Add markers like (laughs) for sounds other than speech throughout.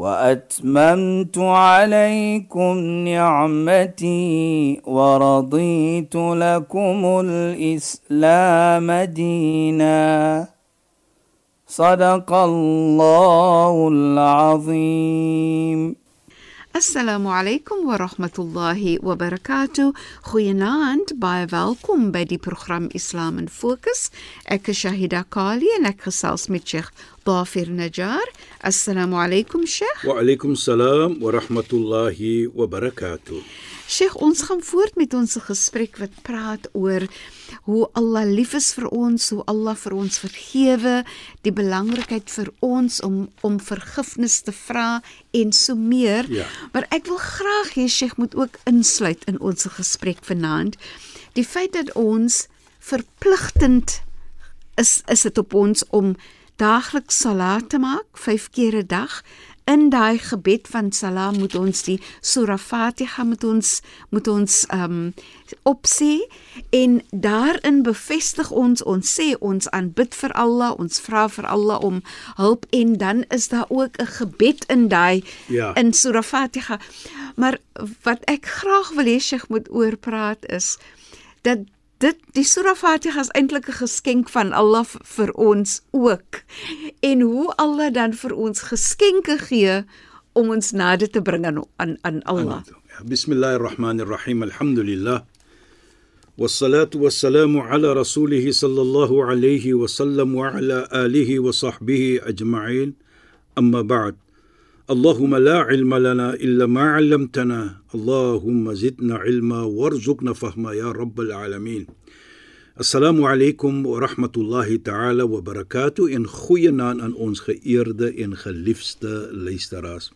وأتممت عليكم نعمتي ورضيت لكم الإسلام دينا. صدق الله العظيم. السلام عليكم ورحمة الله وبركاته. خيناند باي فالكم بدي برنامج إسلام فوكس اك شاهدا كالي انك خصاص متشيخ Dafir Najjar. Assalamu alaykum Sheikh. Wa alaykum salaam wa rahmatullahi wa barakatuh. Sheikh, ons gaan voort met ons gesprek wat praat oor hoe Allah lief is vir ons, hoe Allah vir ons vergewe, die belangrikheid vir ons om om vergifnis te vra en so meer. Ja. Maar ek wil graag hê Sheikh moet ook insluit in ons gesprek vanaand die feit dat ons verpligtend is is dit op ons om daagliks salat te maak 5 keer 'n dag in daai gebed van salam moet ons die surah Fatiha moet ons moet ons ehm um, opsê en daarin bevestig ons ons sê ons aanbid vir Allah ons vra vir Allah om hulp en dan is daar ook 'n gebed in daai Ja. in surah Fatiha maar wat ek graag wil hê Sheikh moet oor praat is dat dit die surah Fatiha is eintlik 'n geskenk van Allah v- vir ons ook. En hoe Allah dan vir ons geskenke gee om ons nader te bring aan aan, aan Allah. Bismillahir Rahmanir Rahim. Alhamdulillah. والصلاة والسلام على رسوله صلى الله عليه وسلم وعلى آله وصحبه أجمعين أما بعد اللهم لا علم لنا إلا ما علمتنا اللهم زدنا علما وارزقنا فهما يا رب العالمين Assalamu alaykum wa rahmatullahi ta'ala wa barakatuh en goeie naam aan ons geëerde en geliefde luisteraars.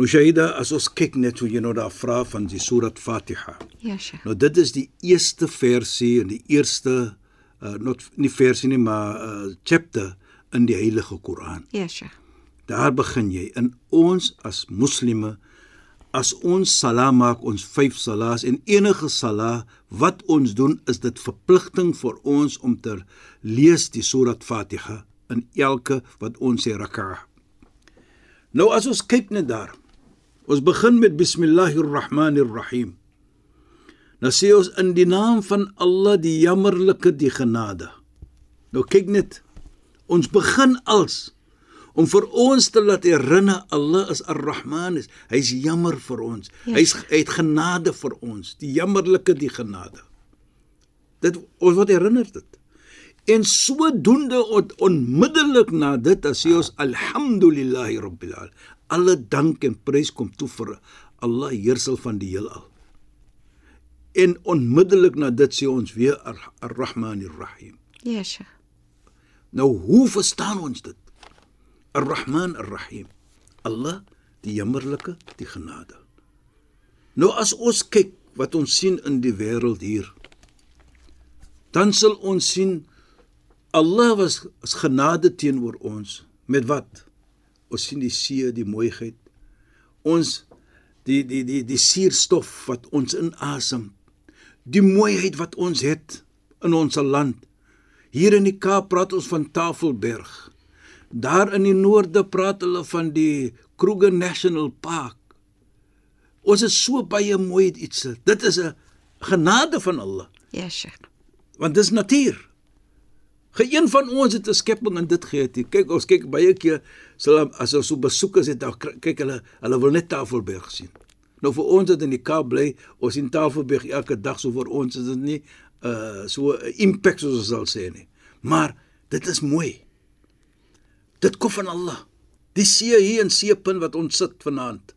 Nou Shaida, as ons kyk net hoe jy nou daar vra van die Surat Fatiha. Ja, Sheikh. Nou dit is die eerste versie en die eerste uh not nie versie nie, maar uh chapter in die Heilige Koran. Ja, Sheikh. Daar begin jy in ons as moslime as ons sala maak ons 5 salas en enige sala wat ons doen is dit verpligting vir ons om te lees die surat Fatiha in elke wat ons sê rak'a. Nou as ons kyk net daar. Ons begin met bismillahir rahmanir rahim. Nou sê ons in die naam van Allah die jammerlike die genade. Nou kyk net. Ons begin als om vir ons te laat herinner Allah is Ar-Rahman is. Hy's jammer vir ons. Ja. Hy's hy het genade vir ons, die jammerlike die genade. Dit ons word herinner dit. En sodoende on, onmiddellik na dit as sê ons alhamdulillahi rabbil alamin. Alle dank en prys kom toe vir Allah heersel van die heelal. En onmiddellik na dit sê ons weer Ar- Ar-Rahmanir Rahim. Ja. Nou hoe verstaan ons dit? Ar-Rahman Ar-Rahim. Allah, die jammerlike, die genade. Nou as ons kyk wat ons sien in die wêreld hier, dan sal ons sien Allah was as genade teenoor ons met wat? Ons sien die see, die mooiheid. Ons die die die die suurstof wat ons inasem. Die mooiheid wat ons het in ons land. Hier in die Kaap praat ons van Tafelberg. Daar in die noorde praat hulle van die Kruger National Park. Ons is so baie mooi iets. Dit is 'n genade van Allah, Ja, Sheikh. want dis natuur. Geen van ons het 'n skepping in dit gehad nie. Kyk, ons kyk baie keer sal as ons so besoekers het, dan kyk hulle, hulle wil net Tafelberg sien. Nou vir ons wat in die Kaap bly, ons sien Tafelberg elke dag, so vir ons is dit nie uh so 'n impak soos ons sal sê nie. Maar dit is mooi. Dit kom van Allah. Die see hier in Seepunt wat ons sit vanaand.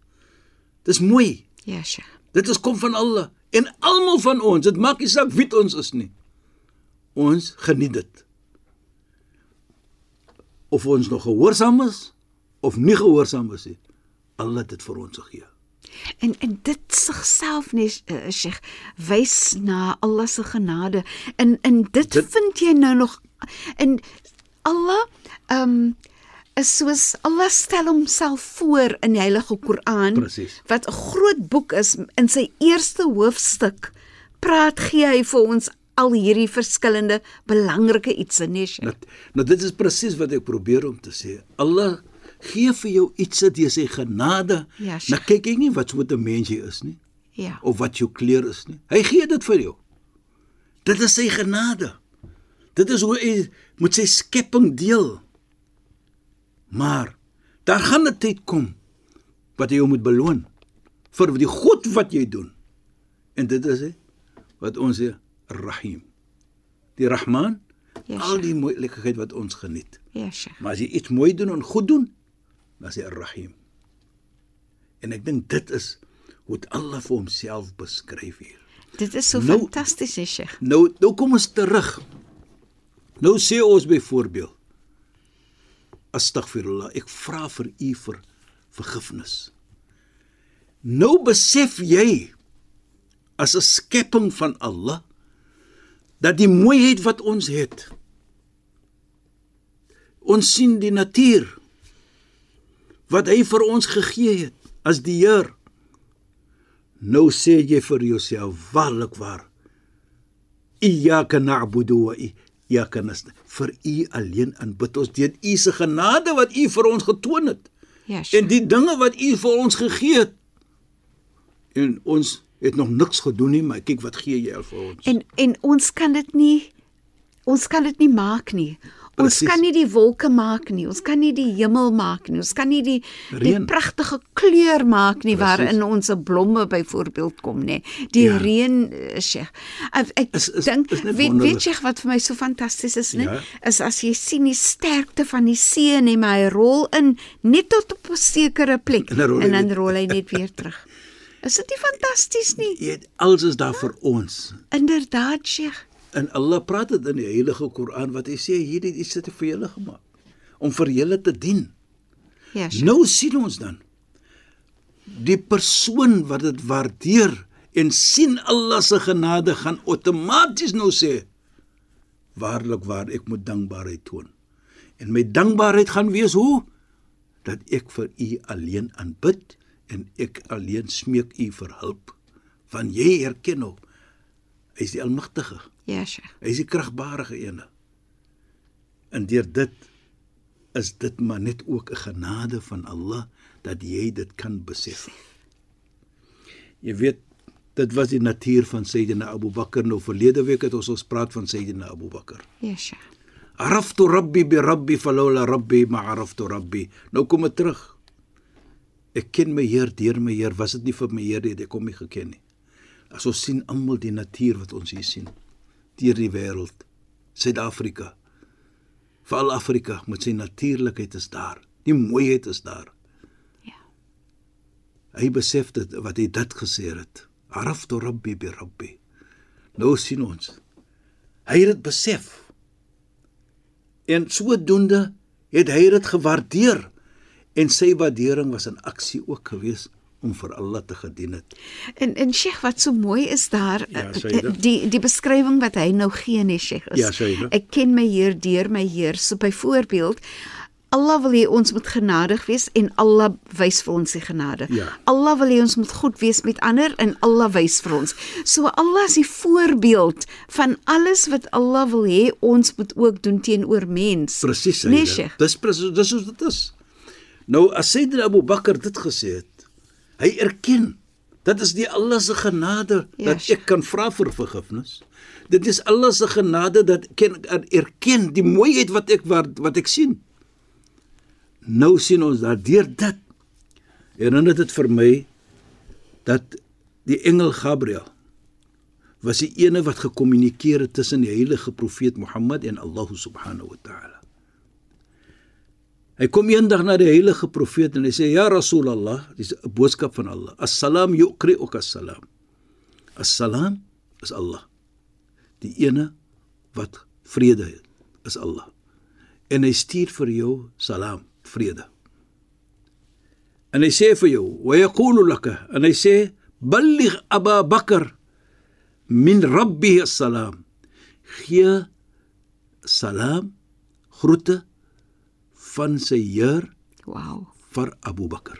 Dis mooi. Ja, Sheikh. Dit is kom van Allah en almal van ons. Dit maak nie saak wie ons is nie. Ons geniet dit. Of ons nog gehoorsaam is of nie gehoorsaam is nie. Allah het dit vir ons gegee. En en dit sigself net uh, Sheikh wys na Allah se genade. En en dit, dit vind jy nou nog in Allah ehm um, is soos Allah stel homself voor in die Heilige Koran wat 'n groot boek is in sy eerste hoofstuk praat gee hy vir ons al hierdie verskillende belangrike iets in nee, Sheikh. Nou, nou dit is presies wat ek probeer om te sê. Allah gee vir jou iets deur sy genade. Ja, Sheikh. nou kyk ek nie wat so 'n mens jy is nie Ja. of wat jou kleur is nie. Hy gee dit vir jou. Dit is sy genade. Dit is hoe hy moet sy skepping deel. Maar daar gaan 'n tyd kom wat hy jou moet beloon vir die goed wat jy doen. En dit is hy wat ons sê Rahim. Die Rahman, Ja, al die mooilikheid wat ons geniet. Ja, Sheikh. Maar as jy iets mooi doen en goed doen, dan is hy Ar-Rahim. En ek dink dit is hoe dit Allah vir homself beskryf hier. Dit is so Nou- fantasties, Sheikh. Nou nou kom ons terug. Nou sê ons byvoorbeeld Astaghfirullah, ek vra vir u vir vergifnis. Nou besef jy as 'n skepping van Allah dat die mooiheid wat ons het ons sien die natuur wat hy vir ons gegee het as die Heer nou sê jy vir jouself waarlik waar iyyaka na'budu wa iyyaka nasta'in vir u alleen aanbid ons deur u se genade wat u vir ons getoon het Ja, Sheikh. en die dinge wat u vir ons gegee het en ons het nog niks gedoen nie maar kyk wat gee jy vir ons En en ons kan dit nie ons kan dit nie maak nie. Ons kan nie die wolke maak nie. Ons kan nie die hemel maak nie. Ons kan nie die die Reën. pragtige kleur maak nie Presies. waarin ons blomme byvoorbeeld kom nê. Die Ja. reën eh, Sheikh. Ek, dink net weet weet jy wat vir my so fantasties is nê? Ja. Is as jy sien die sterkte van die see en hy rol in net tot op 'n sekere plek En dan rol en dan weer- rol hy net weer (laughs) terug. Is dit nie fantasties nie? jy het alles is daar vir ons Inderdaad, Sheikh. En Allah praat dit in die Heilige Koran wat hy sê hierdie iets het hy vir julle gemaak om vir julle te dien. Ja, Sheikh. Nou sien ons dan die persoon wat dit waardeer en sien Allah se genade gaan outomaties nou sê waarlik waar ek moet dankbaarheid toon. En my dankbaarheid gaan wees hoe dat ek vir u alleen aanbid en ek alleen smeek u vir hulp. Want jy erken nou hy is die almagtige. Ja, Sheikh. Hy is die kragbarige ene. En deur dit is dit maar net ook 'n genade van Allah dat jy dit kan besef. Jy weet, dit was die natuur van Sayyidina Abu Bakr. Nou verlede week het ons ons praat van Sayyidina Abu Bakr. Ja, Sheikh. Araftu Rabbi bi Rabbi falawla Rabbi ma araftu Rabbi. Nou kom dit terug. Ek ken my Heer deur my Heer. Was dit nie vir my Heer het ek hom nie geken nie. As ons sien almal die natuur wat ons hier sien deur die wêreld. Suid-Afrika. Veral Afrika met sy natuurlikheid is daar. Die mooiheid is daar. Ja. Hy besef dit wat hy dit gesê het. Araftu Rabbi bi Rabbi. Nou sien ons. Hy het dit besef. En sodoende het hy dit gewaardeer en sy waardering was in aksie ook gewees om vir Allah te gedien het. En en Sheikh, wat so mooi is daar Ja, eh, Sayyida. die die beskrywing wat hy nou gee nee Sheikh is. Ja, Sayyida. Ek ken my Heer deur my Heer. So byvoorbeeld Allah wil hê ons moet genadig wees en Allah wys vir ons die genade. Ja. Allah wil hê ons moet goed wees met ander en Allah wys vir ons. So Allah is die voorbeeld van alles wat Allah wil hê ons moet ook doen teenoor mens. Presies. Nee. Sheikh. Dis presies dis hoe dit is. Nou as Sayyidina Abu Bakr dit gesê het, hy erken dit is die Allah se genade Ja, dat ek kan vra vir vergifnis. Dit is Allah se genade dat kan erken die mooiheid wat ek wat, wat ek sien. Nou sien ons dat deur dit herinner dit vir my dat die engel Gabriël was die ene wat gekommunikeer het tussen die heilige profeet Mohammed en Allah subhanahu wa ta'ala. Hy kom eendag na die heilige profeet en hy sê ja Rasulullah, dis 'n boodskap van Allah. Assalam yuqri'uka assalam. Assalam is Allah. Die ene wat vrede het, is Allah. En hy stuur vir jou salam, vrede. En hy sê vir jou, "Wa yaqulu laka." En hy sê, "Balligh Abu Bakr min rabbihi as-salam." Gee salam groete van sy Heer Wow. vir Abu Bakr.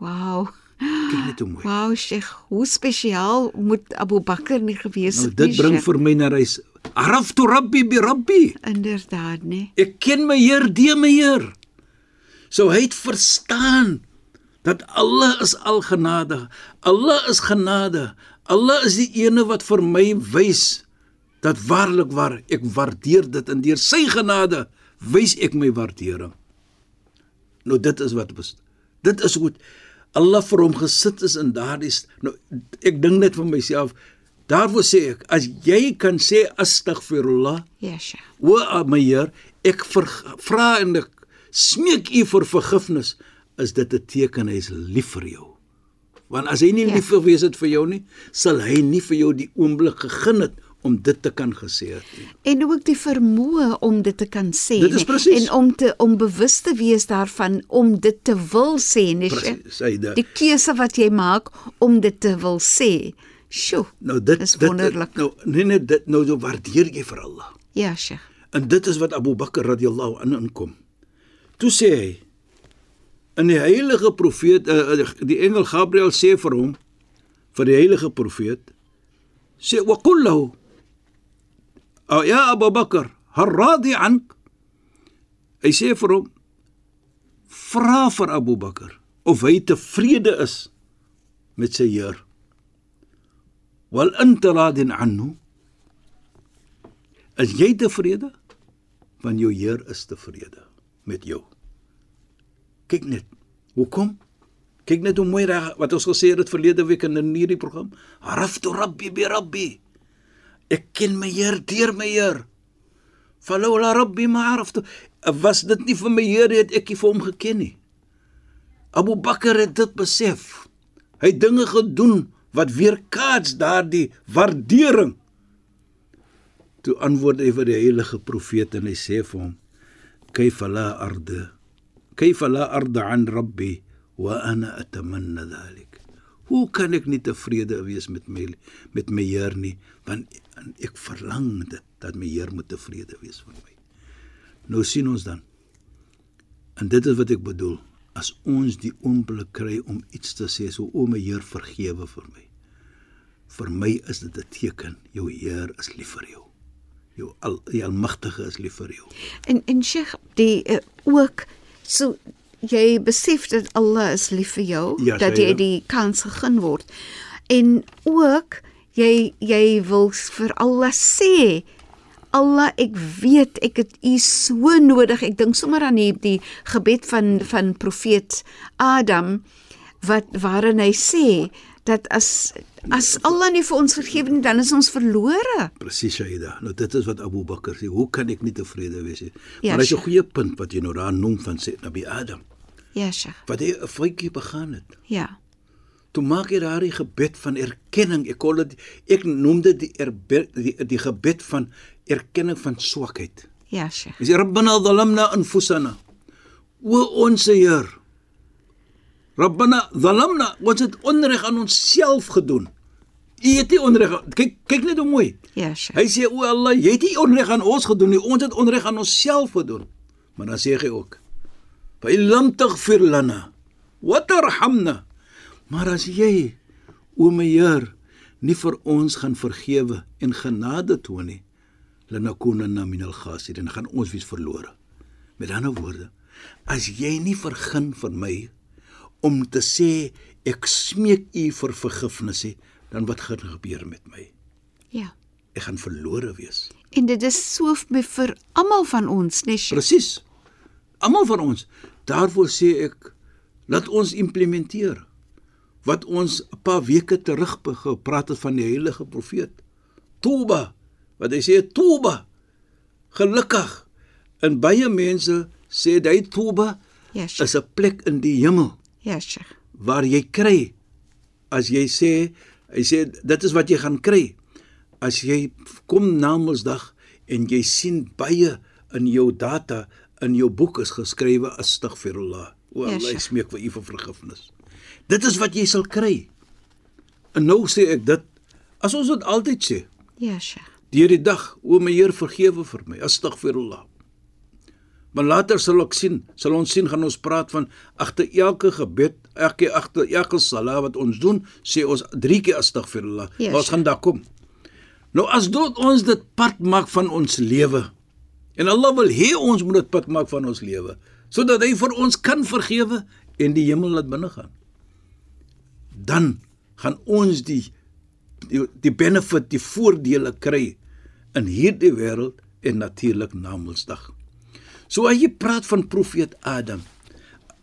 Wow. Kyk net hoe mooi. Wow, Sheikh, hoe spesiaal moet Abu Bakr nie gewees Nou het dit nie, bring Sheikh? vir my na reis. Araftu rabbi bi rabbi. inderdaad, nee. Ek ken my Heer, die my Heer. So hy het verstaan dat Allah is algenadig. Allah is genade. Allah is die ene wat vir my wys dat waarlik waar ek waardeer dit en deur sy genade wys ek my waardering. Nou dit is wat bes. Dit is goed. Allah vir hom gesit is in daardie nou ek dink net vir myself daarvoor sê ek as jy kan sê astaghfirullah Ja, Sheikh. O my Heer, ek ver- vra en ek smeek U vir vergifnis, is dit 'n teken hy is lief vir jou. Want as hy nie Ja. lief gewees het vir jou nie, sal hy nie vir jou die oomblik gegeen het om dit te kan gesê het nie. En ook die vermoë om dit te kan sê Dit presies. en om te om bewus te wees daarvan om dit te wil sê? Presies, hy dit. Die keuse wat jy maak om dit te wil sê. Sjoe. Nou dit is dit wonderlik. nou nee nee dit nou so waardeer jy vir Allah. Ja, Sheikh. En dit is wat Abu Bakr radhiyallahu anhu inkom. Toe sê hy in die heilige profeet uh, die engel Gabriël sê vir hom vir die heilige profeet sê wa qul lahu "O ya Abu Bakr hal radi ank hy sê vir hom vra vir Abu Bakr of hy tevrede is met sy Heer wal anta radin anhu Is jy tevrede? Want jou Heer is tevrede met jou. Kyk net. Hoekom? Kyk net hoe mooi reg wat ons gesê het verlede week in hierdie program. Araftu rabbi bi rabbi. Ek ken my Heer deur my Heer. Falawla rabbi ma araftu. Was dit nie vir my Heer het ek nie vir hom geken nie. Abu Bakr het dit besef. Hy het dinge gedoen wat weerkaats daardie waardering Toe antwoord hy vir die heilige profeet en hy sê vir hom: "Kayfa la arda? Kayfa la arda an rabbi wa ana atamanna dhalik?" Hoe kan ek nie tevrede wees met my met my Heer nie, want ek verlang dit dat my Heer moet tevrede wees met my. Nou sien ons dan. En dit is wat ek bedoel. As ons die oomblik kry om iets te sê so o my Heer vergewe vir my. Vir my is dit 'n teken jou Heer is lief vir jou jou al die almagtige is lief vir jou. En en Sheikh, die uh, ook so jy besef dat Allah is lief vir jou, Ja, dat jy die kans gegee word. En ook jy jy wil vir Allah sê Allah, ek weet ek het U so nodig. Ek dink sommer aan die, die gebed van van profeet Adam wat waarin hy sê dat as as Allah nie vir ons vergewe nie, dan is ons verlore. Presies Shaida. Nou dit is wat Abu Bakr sê. Hoe kan ek nie tevrede wees nie? Ja, maar dis 'n Sheikh. goeie punt wat jy nou daar noem van sê Nabi Adam. Ja, Sheikh. Wat hy 'n foutjie begaan het. Ja. Toe maak hy daardie gebed van erkenning. Ek kon dit ek noem dit die, erbe, die die gebed van erkenning van swakheid. Ja, Sheikh. Hy sê Rabbana zalamna anfusana. O ons Heer. Rabbana zalamna, ons het onreg aan onsself gedoen. U het nie onreg kyk kyk net hoe mooi. Ja, Sheikh. Hy sê o Allah, jy het nie onreg aan ons gedoen nie. Ons het onreg aan onsself gedoen. Maar dan sê hy ook: "Fa illam taghfir lana wa tarhamna." Maar as jy o my Heer nie vir ons gaan vergewe en genade toon nie, lanakunanna minal khasirin, gaan ons wees verlore. Met ander woorde, as jy nie vergun vir my om te sê ek smeek u vir vergifnis nie, dan wat gaan gebeur met my? Ja. Ek gaan verlore wees. En dit is so vir, vir almal van ons. Sheikh. Presies. Almal van ons. Daarvoor sê ek laat ons implementeer wat ons 'n paar weke terug gepraat het van die heilige profeet. Toba. Wat hy sê Toba. Gelukkig. En baie mense sê hy Toba Ja, Sheikh. is 'n plek in die hemel Ja, Sheikh. waar jy kry as jy sê hy sê dit is wat jy gaan kry as jy kom na Mondsdag en jy sien baie in jou data in jou boek is geskrywe astaghfirullah O Ja, Allah, Sheikh. ek smeek vir u vir vergifnis. Dit is wat jy sal kry. En nou sê ek dit as ons dit altyd sê, Ja, Sheikh. deur die dag, o my Heer vergewe vir my. Astaghfirullah. Maar later sal ek sien, sal ons sien gaan ons praat van agter elke gebed, elke agter elke sala wat ons doen, sê ons drie keer astaghfirullah. Ja, Maar ons gaan daar kom. Nou as dit ons dit part maak van ons lewe. En Allah wil hê ons moet dit part maak van ons lewe sodat hy vir ons kan vergewe en die hemel laat binne gaan. Dan gaan ons die die, die benefit, die voordele kry in hierdie wêreld en natuurlik na Mondsdag. So as jy praat van profeet Adam,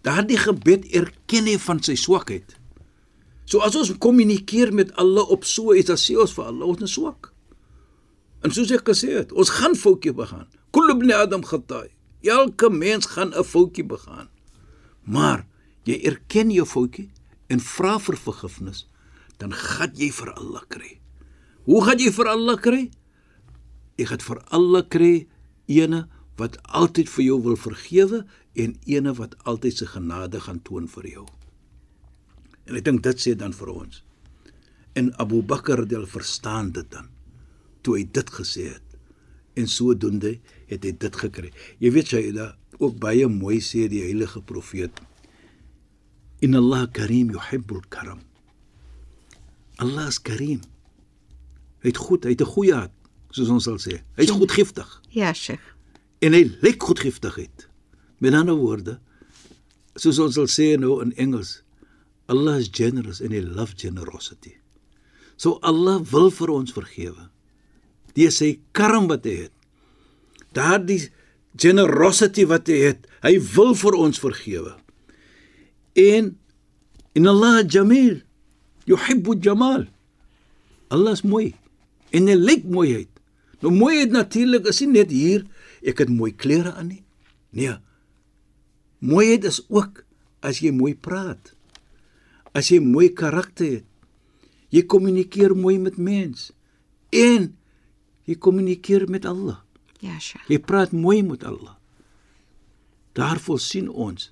daardie gebed erken hy van sy swakheid. So as ons kommunikeer met Allah op so iets, dan sê ons vir Allah ons is swak. En soos ek gesê het, ons gaan foutjie begaan. Kullu ibn Adam khata'i. Elke mens gaan 'n foutjie begaan. Maar jy erken jou foutjie en vra vir vergifnis, dan gaan jy vir Allah kry. Hoe gaan jy vir Allah kry? Jy gaan vir Allah kry ene wat altyd vir jou wil vergewe en ene wat altyd sy genade gaan toon vir jou. En ek dink dit sê dan vir ons. En Abu Bakar het verstaan dit dan toe hy dit gesê het. En sodoende het hy dit gekry. Jy weet jy da ook baie mooi sê die heilige profeet. Inna Allah karim yuhibbul karam. Allah is karim. Hy het goed, hy het 'n goeie hart, soos ons sal sê. Hy's goedgiftig Ja, Sheikh. en hy lyk goedgiftigheid. Met ander woorde, soos ons sal sê nou in Engels, Allah is generous and he love generosity. So Allah wil vir ons vergewe. Die sy karm wat hy het. Daardie generosity wat hy het, hy wil vir ons vergewe. En in Allah jamil, yuhibbu jamal. Allah is mooi en hy lyk mooiheid. Nou mooiheid natuurlik is nie net hier ek het mooi klere aan nie. Nee. Mooiheid is ook as jy mooi praat. As jy mooi karakter het. Jy kommunikeer mooi met mens en jy kommunikeer met Allah. Ja, Sheikh. Jy praat mooi met Allah. Daarvoor sien ons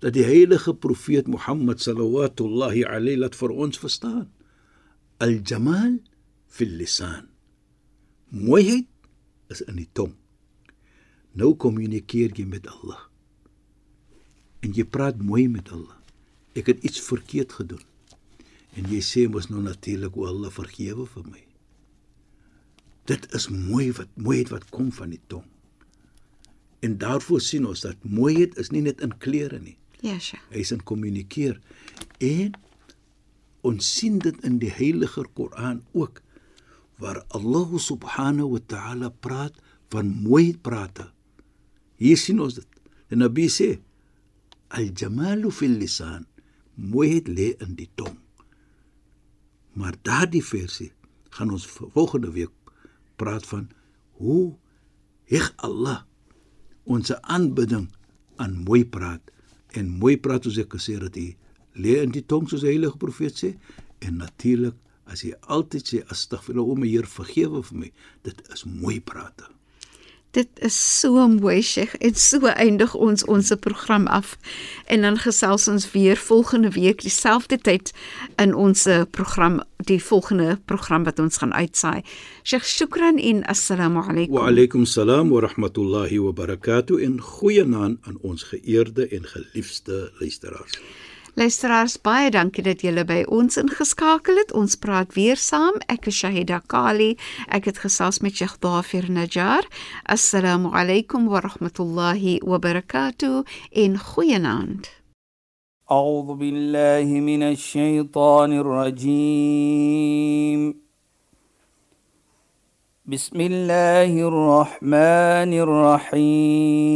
dat die heilige profeet Mohammed sallallahu alayhi laat vir ons verstaan. Al-jamal fil lisan. Mooiheid is in die tong. Nou kommunikeer jy met Allah. En jy praat mooi met Allah. Ek het iets verkeerd gedoen. En jy sê mos nou natuurlik o Allah vergewe vir my. Dit is mooi wat mooiheid wat kom van die tong. En daarvoor sien ons dat mooiheid is nie net in klere nie. Ja, Sheikh. Hy is in kommunikeer. En ons sien dit in die heilige Koran ook waar Allah subhanahu wa ta'ala praat van mooi prate. Hier sien ons dit. Die Nabi sê al-jamalu fil lisan. Mooiheid lê in die tong. Maar daardie versie gaan ons volgende week praat van hoe heg Allah ons aanbidding aan mooi praat en mooi praat soos ek gesê het hy lê in die tong soos die heilige profeet sê en natuurlik as jy altyd sê astaghfirullah o my Heer vergewe vir my dit is mooi prate Dit is so mooi, Sheikh. En so eindig ons ons program af. En dan gesels ons weer volgende week dieselfde tyd in ons program, die volgende program wat ons gaan uitsaai. Sheikh, shukran en assalamu alaykum. wa alaykum salaam wa rahmatullahi wa barakatuh en goeienaand aan ons geëerde en geliefde luisteraars Luisteraars, baie dankie dat julle by ons ingeskakel het. Ons praat weer saam. Ek is Shahida Kali. Ek het gesels met Sheikh Dafir Najjar. Assalamu alaykum wa rahmatullahi wa barakatuh en goeienaand. أعوذ بالله من الشيطان الرجيم بسم الله الرحمن الرحيم